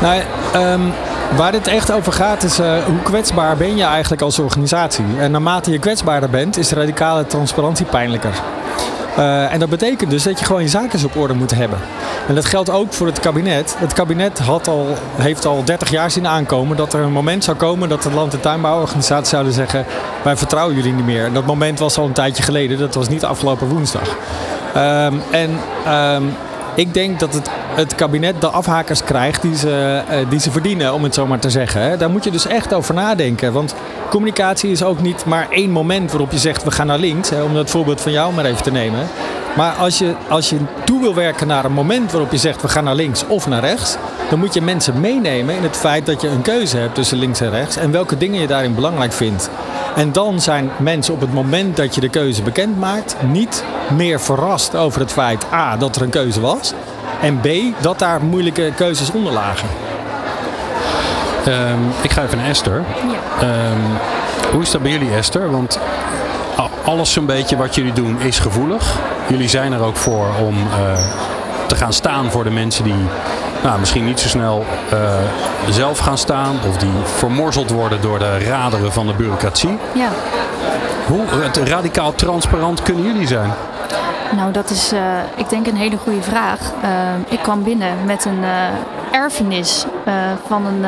Nou, um, Waar dit echt over gaat is uh, hoe kwetsbaar ben je eigenlijk als organisatie. En naarmate je kwetsbaarder bent, is de radicale transparantie pijnlijker. Uh, en dat betekent dus dat je gewoon je zaken op orde moet hebben. En dat geldt ook voor het kabinet. Het kabinet had al, heeft al 30 jaar zien aankomen dat er een moment zou komen dat de land- en tuinbouworganisaties zouden zeggen: Wij vertrouwen jullie niet meer. En dat moment was al een tijdje geleden, dat was niet afgelopen woensdag. Um, en um, ik denk dat het, het kabinet de afhakers krijgt die ze, uh, die ze verdienen, om het zo maar te zeggen. Daar moet je dus echt over nadenken. Want communicatie is ook niet maar één moment waarop je zegt we gaan naar links. Hè, om dat voorbeeld van jou maar even te nemen. Maar als je, als je toe wil werken naar een moment waarop je zegt we gaan naar links of naar rechts, dan moet je mensen meenemen in het feit dat je een keuze hebt tussen links en rechts en welke dingen je daarin belangrijk vindt. En dan zijn mensen op het moment dat je de keuze bekend maakt niet meer verrast over het feit A dat er een keuze was en B dat daar moeilijke keuzes onder lagen. Um, ik ga even naar Esther. Ja. Um, hoe is dat bij jullie Esther? Want alles zo'n beetje wat jullie doen is gevoelig. Jullie zijn er ook voor om uh, te gaan staan voor de mensen die nou, misschien niet zo snel uh, zelf gaan staan of die vermorzeld worden door de raderen van de bureaucratie. Ja. Hoe radicaal transparant kunnen jullie zijn? Nou, dat is, uh, ik denk, een hele goede vraag. Uh, ik kwam binnen met een erfenis van een,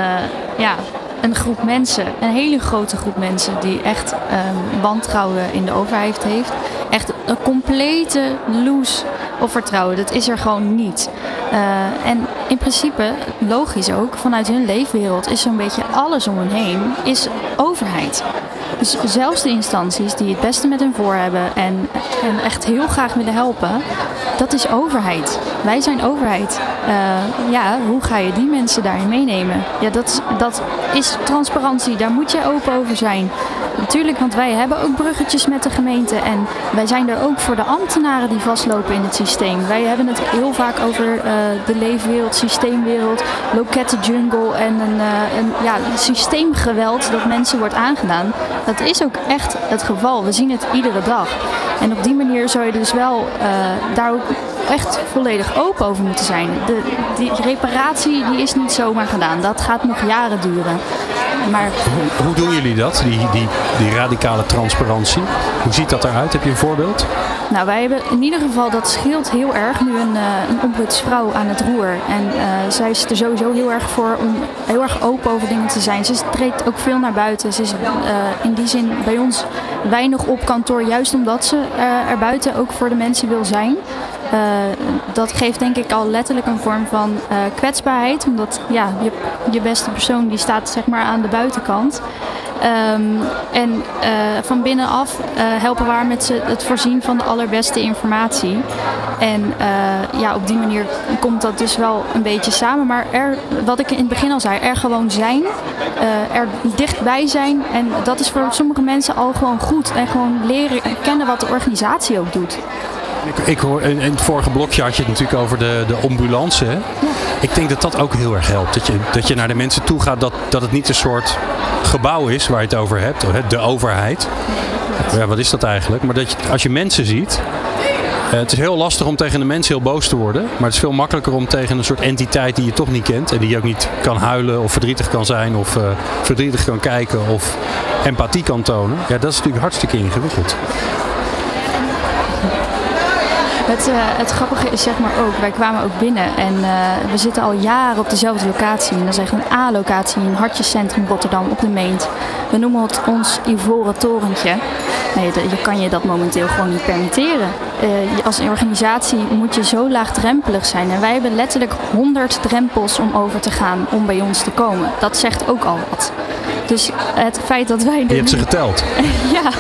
ja, een groep mensen, een hele grote groep mensen die echt um, wantrouwen in de overheid heeft. Echt een complete loose of vertrouwen. Dat is er gewoon niet. Uh, en in principe, logisch ook, vanuit hun leefwereld is zo'n beetje alles om hen heen, is overheid. Dus zelfs de instanties die het beste met hen voor hebben en, en echt heel graag willen helpen, dat is overheid. Wij zijn overheid. Uh, ja, hoe ga je die mensen daarin meenemen? Ja, dat, dat is transparantie. Daar moet je open over zijn. Natuurlijk, want wij hebben ook bruggetjes met de gemeente. En wij zijn er ook voor de ambtenaren die vastlopen in het systeem. Wij hebben het heel vaak over uh, de leefwereld, systeemwereld, lokettenjungle en een, uh, een ja, systeemgeweld dat mensen wordt aangedaan. Dat is ook echt het geval. We zien het iedere dag. En op die manier zou je dus wel uh, daar ook echt volledig open over moeten zijn. De, die reparatie die is niet zomaar gedaan. Dat gaat nog jaren duren. Maar... Hoe, hoe doen jullie dat, die, die, die radicale transparantie? Hoe ziet dat eruit? Heb je een voorbeeld? Nou, wij hebben in ieder geval, dat scheelt heel erg, nu een, uh, een ombudsvrouw aan het roer. En uh, zij is er sowieso heel erg voor om heel erg open over dingen te zijn. Ze treedt ook veel naar buiten. Ze is uh, in die zin bij ons weinig op kantoor, juist omdat ze er buiten ook voor de mensen wil zijn. Uh, dat geeft denk ik al letterlijk een vorm van uh, kwetsbaarheid. Omdat ja, je, je beste persoon die staat zeg maar aan de buitenkant. Ehm, en uh, van binnenaf uh, helpen we haar met het voorzien van de allerbeste informatie. En ja, op die manier komt dat dus wel een beetje samen. Maar er, wat ik in het begin al zei, er gewoon zijn, er dichtbij zijn. En dat is voor sommige mensen al gewoon goed. En gewoon leren en kennen wat de organisatie ook doet. Ik, ik hoor, in, in het vorige blokje had je het natuurlijk over de, de ambulance. Hè? Ik denk dat dat ook heel erg helpt. Dat je, dat je naar de mensen toe gaat, dat, dat het niet een soort gebouw is waar je het over hebt. De overheid. Ja, wat is dat eigenlijk? Maar dat je, als je mensen ziet. Uh, het is heel lastig om tegen de mensen heel boos te worden. Maar het is veel makkelijker om tegen een soort entiteit die je toch niet kent. En die je ook niet kan huilen of verdrietig kan zijn. Of uh, verdrietig kan kijken of empathie kan tonen. Ja, dat is natuurlijk hartstikke ingewikkeld. Het, uh, het grappige is zeg maar ook, wij kwamen ook binnen en uh, we zitten al jaren op dezelfde locatie. En dat is echt een A-locatie in Hartjescentrum Rotterdam op de Meent. We noemen het ons Ivoren Torentje. Nee, je kan je dat momenteel gewoon niet permitteren. Uh, als organisatie moet je zo laagdrempelig zijn. En wij hebben letterlijk 100 drempels om over te gaan om bij ons te komen. Dat zegt ook al wat. Dus het feit dat wij... Je hebt ze geteld. (laughs) ja,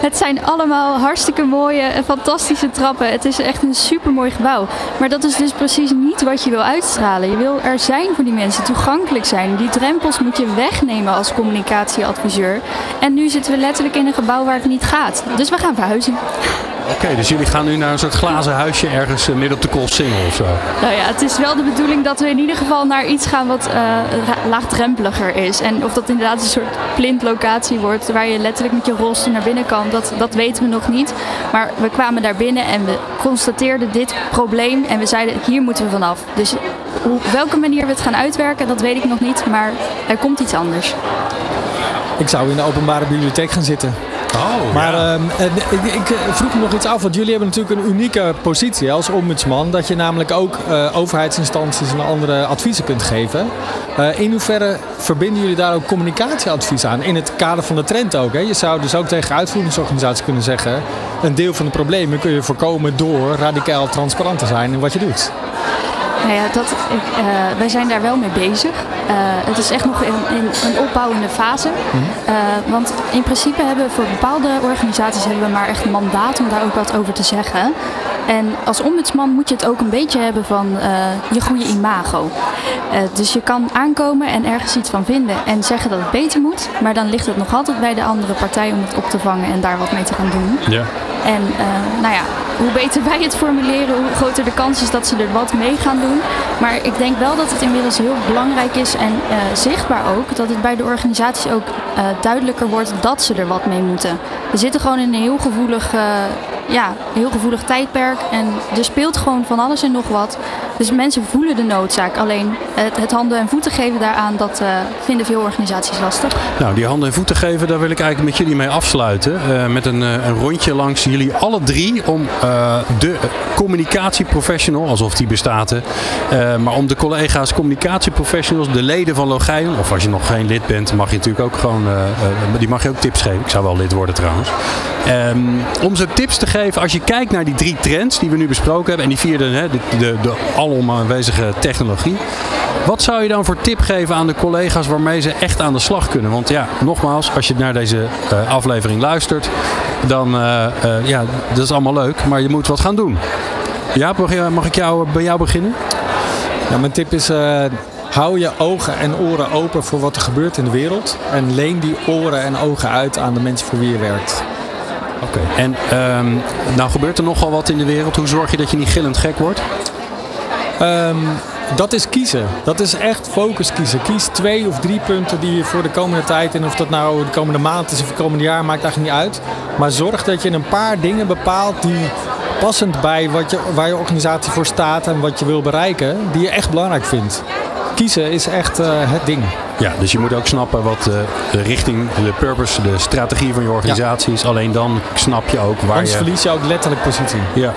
het zijn allemaal hartstikke mooie en fantastische trappen. Het is echt een super mooi gebouw. Maar dat is dus precies niet wat je wil uitstralen. Je wil er zijn voor die mensen, toegankelijk zijn. Die drempels moet je wegnemen als communicatieadviseur. En nu zitten we letterlijk in een gebouw waar het niet gaat. Dus we gaan verhuizen. Oké, okay, dus jullie gaan nu naar een soort glazen huisje ergens midden op de Koolsingel of zo? Nou ja, het is wel de bedoeling dat we in ieder geval naar iets gaan wat uh, laagdrempeliger is. En of dat inderdaad een soort plintlocatie wordt waar je letterlijk met je rolstoel naar binnen kan, dat, dat weten we nog niet. Maar we kwamen daar binnen en we constateerden dit probleem en we zeiden hier moeten we vanaf. Dus op welke manier we het gaan uitwerken, dat weet ik nog niet, maar er komt iets anders. Ik zou in de openbare bibliotheek gaan zitten. Oh, maar ja. uh, ik, ik, vroeg me nog iets af, want jullie hebben natuurlijk een unieke positie als ombudsman. Dat je namelijk ook uh, overheidsinstanties en andere adviezen kunt geven. Uh, in hoeverre verbinden jullie daar ook communicatieadvies aan? In het kader van de trend ook. Hè? Je zou dus ook tegen uitvoeringsorganisaties kunnen zeggen... een deel van de problemen kun je voorkomen door radicaal transparant te zijn in wat je doet. Nou ja, dat, ik, uh, wij zijn daar wel mee bezig. Uh, het is echt nog in, in een opbouwende fase. Mm -hmm. uh, want in principe hebben we voor bepaalde organisaties hebben we maar echt een mandaat om daar ook wat over te zeggen. En als ombudsman moet je het ook een beetje hebben van je goede imago. dus je kan aankomen en ergens iets van vinden en zeggen dat het beter moet. Maar dan ligt het nog altijd bij de andere partij om het op te vangen en daar wat mee te gaan doen. Ja. En nou ja, hoe beter wij het formuleren, hoe groter de kans is dat ze er wat mee gaan doen. Maar ik denk wel dat het inmiddels heel belangrijk is en uh, zichtbaar ook, dat het bij de organisaties ook uh, duidelijker wordt dat ze er wat mee moeten. We zitten gewoon in een heel gevoelig, uh, ja, heel gevoelig tijdperk en er speelt gewoon van alles en nog wat. Dus mensen voelen de noodzaak. Alleen het, het handen en voeten geven daaraan, dat vinden veel organisaties lastig. Nou, die handen en voeten geven, daar wil ik eigenlijk met jullie mee afsluiten. met een, een rondje langs jullie alle drie om de communicatieprofessional, alsof die bestaat. Maar om de collega's communicatieprofessionals, de leden van Logijen, of als je nog geen lid bent, mag je natuurlijk ook gewoon, die mag je ook tips geven. Ik zou wel lid worden trouwens. Um, om ze tips te geven als je kijkt naar die drie trends die we nu besproken hebben en die vierde, de, de, de alom aanwezige technologie. Wat zou je dan voor tip geven aan de collega's waarmee ze echt aan de slag kunnen? Want ja, nogmaals, als je naar deze uh, aflevering luistert, dan uh, uh, ja, dat is allemaal leuk, maar je moet wat gaan doen. Ja, mag ik jou, bij jou beginnen? Ja, mijn tip is hou je ogen en oren open voor wat er gebeurt in de wereld en leen die oren en ogen uit aan de mensen voor wie je werkt. Oké. Okay. En um, nou gebeurt er nogal wat in de wereld. Hoe zorg je dat je niet gillend gek wordt? Um, dat is kiezen. Dat is echt focus kiezen. Kies twee of drie punten die je voor de komende tijd, en of dat nou de komende maand is of het komende jaar, maakt eigenlijk niet uit. Maar zorg dat je een paar dingen bepaalt die passend bij wat je, waar je organisatie voor staat en wat je wil bereiken, die je echt belangrijk vindt. Kiezen is echt uh, het ding. Ja, dus je moet ook snappen wat uh, de richting, de purpose, de strategie van je organisatie is. Alleen dan snap je ook waar Anders je... verlies je ook letterlijk positie. Ja.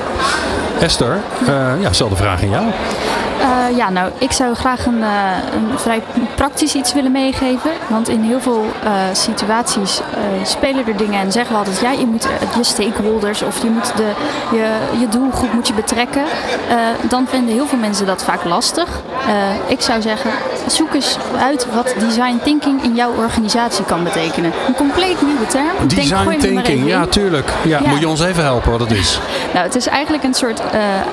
Esther, uh, ja, stel de vraag aan jou. Uh, ja, nou, ik zou graag een, uh, een, vrij praktisch iets willen meegeven. Want in heel veel situaties spelen er dingen en zeggen we altijd... ja, je moet je stakeholders of je moet de, je, je doelgroep moet je betrekken. dan vinden heel veel mensen dat vaak lastig. ik zou zeggen, zoek eens uit wat design thinking in jouw organisatie kan betekenen. Een compleet nieuwe term. Design Denk, thinking, ja, tuurlijk. Ja, ja, Moet je ons even helpen wat het is? (laughs) nou, het is eigenlijk een soort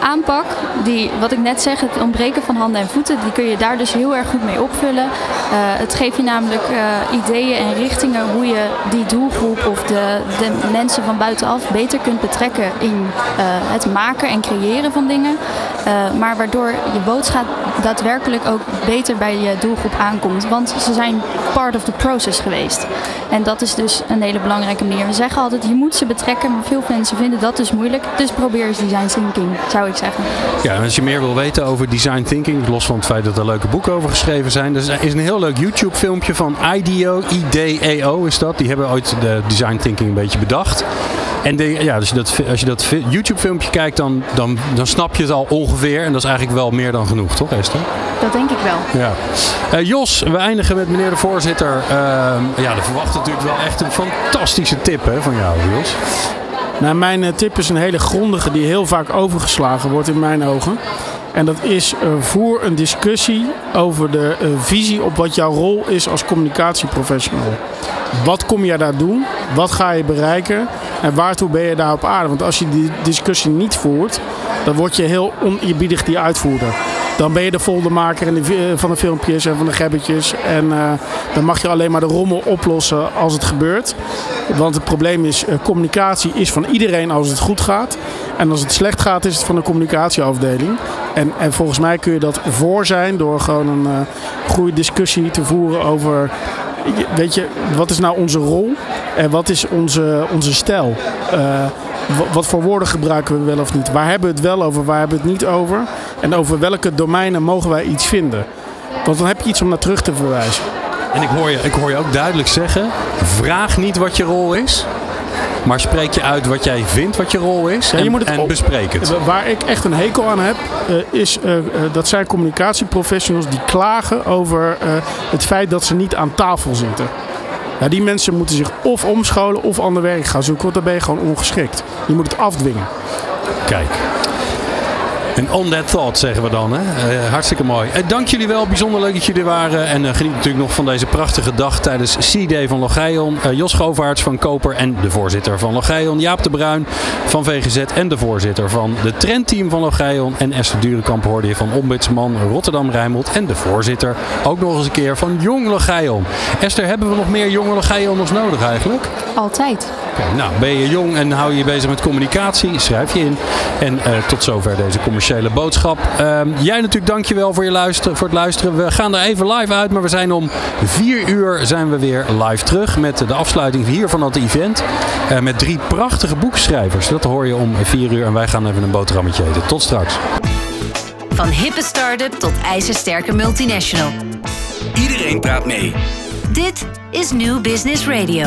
aanpak die, wat ik net zeg, het ontbreken van handen en voeten, die kun je daar dus heel erg goed mee opvullen. Uh, het geeft je namelijk uh, ideeën en richtingen hoe je die doelgroep of de, de mensen van buitenaf beter kunt betrekken in het maken en creëren van dingen. maar waardoor je boodschap daadwerkelijk ook beter bij je doelgroep aankomt. Want ze zijn part of the process geweest. En dat is dus een hele belangrijke manier. We zeggen altijd, je moet ze betrekken, maar veel mensen vinden dat dus moeilijk. Dus probeer eens design thinking, zou ik zeggen. Ja, als je meer wil weten over design thinking, los van het feit dat er leuke boeken over geschreven zijn. Er is een heel leuk YouTube filmpje van IDEO, IDEO is dat. Die hebben ooit de design thinking een beetje bedacht. En de, ja, je dat, als je dat YouTube filmpje kijkt, dan, dan, dan snap je het al ongeveer. En dat is eigenlijk wel meer dan genoeg, toch Esther? Dat denk ik wel. Ja. Uh, Jos, we eindigen met meneer de voorzitter. Uh, ja, er verwacht natuurlijk wel echt een fantastische tip hè, van jou, Jos. Nou, mijn uh, tip is een hele grondige die heel vaak overgeslagen wordt in mijn ogen. En dat is uh, voer een discussie over de visie op wat jouw rol is als communicatieprofessional. Wat kom je daar doen? Wat ga je bereiken? En waartoe ben je daar op aarde? Want als je die discussie niet voert, dan word je heel oneerbiedig die uitvoerder. Dan ben je de foldermaker van de filmpjes en van de gebbetjes. En uh, dan mag je alleen maar de rommel oplossen als het gebeurt. Want het probleem is, uh, communicatie is van iedereen als het goed gaat. En als het slecht gaat, is het van de communicatieafdeling. En, en volgens mij kun je dat voor zijn door gewoon een uh, goede discussie te voeren over weet je, wat is nou onze rol en wat is onze, onze stijl? Wat voor woorden gebruiken we wel of niet? Waar hebben we het wel over, waar hebben we het niet over? En over welke domeinen mogen wij iets vinden? Want dan heb je iets om naar terug te verwijzen. En ik hoor je, ik hoor je ook duidelijk zeggen: vraag niet wat je rol is. Maar spreek je uit wat jij vindt wat je rol is en, je moet het en bespreek het. Waar ik echt een hekel aan heb, uh, is uh, dat zijn communicatieprofessionals die klagen over het feit dat ze niet aan tafel zitten. Ja, die mensen moeten zich of omscholen of ander werk gaan zoeken, want dan ben je gewoon ongeschikt. Je moet het afdwingen. Kijk, en on that thought zeggen we dan. Hè? Uh, hartstikke mooi. Uh, dank jullie wel. Bijzonder leuk dat jullie er waren. En uh, geniet natuurlijk nog van deze prachtige dag tijdens C-Day van Logeion. Jos Govaerts van Koper en de voorzitter van Logeion. Jaap de Bruin van VGZ en de voorzitter van de trendteam van Logeion. En Esther Durenkamp hoorde je van Ombudsman Rotterdam Rijnmond. En de voorzitter ook nog eens een keer van Jong Logeion. Esther, hebben we nog meer jonge Logeionners nodig eigenlijk? Altijd. Okay, nou, ben je jong en hou je je bezig met communicatie? Schrijf je in. En tot zover deze commerciële boodschap. Uh, jij natuurlijk dankjewel voor, je luisteren, voor het luisteren. We gaan er even live uit, maar we zijn om vier uur zijn we weer live terug met de afsluiting hier van het event. Uh, met drie prachtige boekschrijvers. Dat hoor je om vier uur en wij gaan even een boterhammetje eten. Tot straks. Van hippe start-up tot ijzersterke multinational. Iedereen praat mee. Dit is New Business Radio.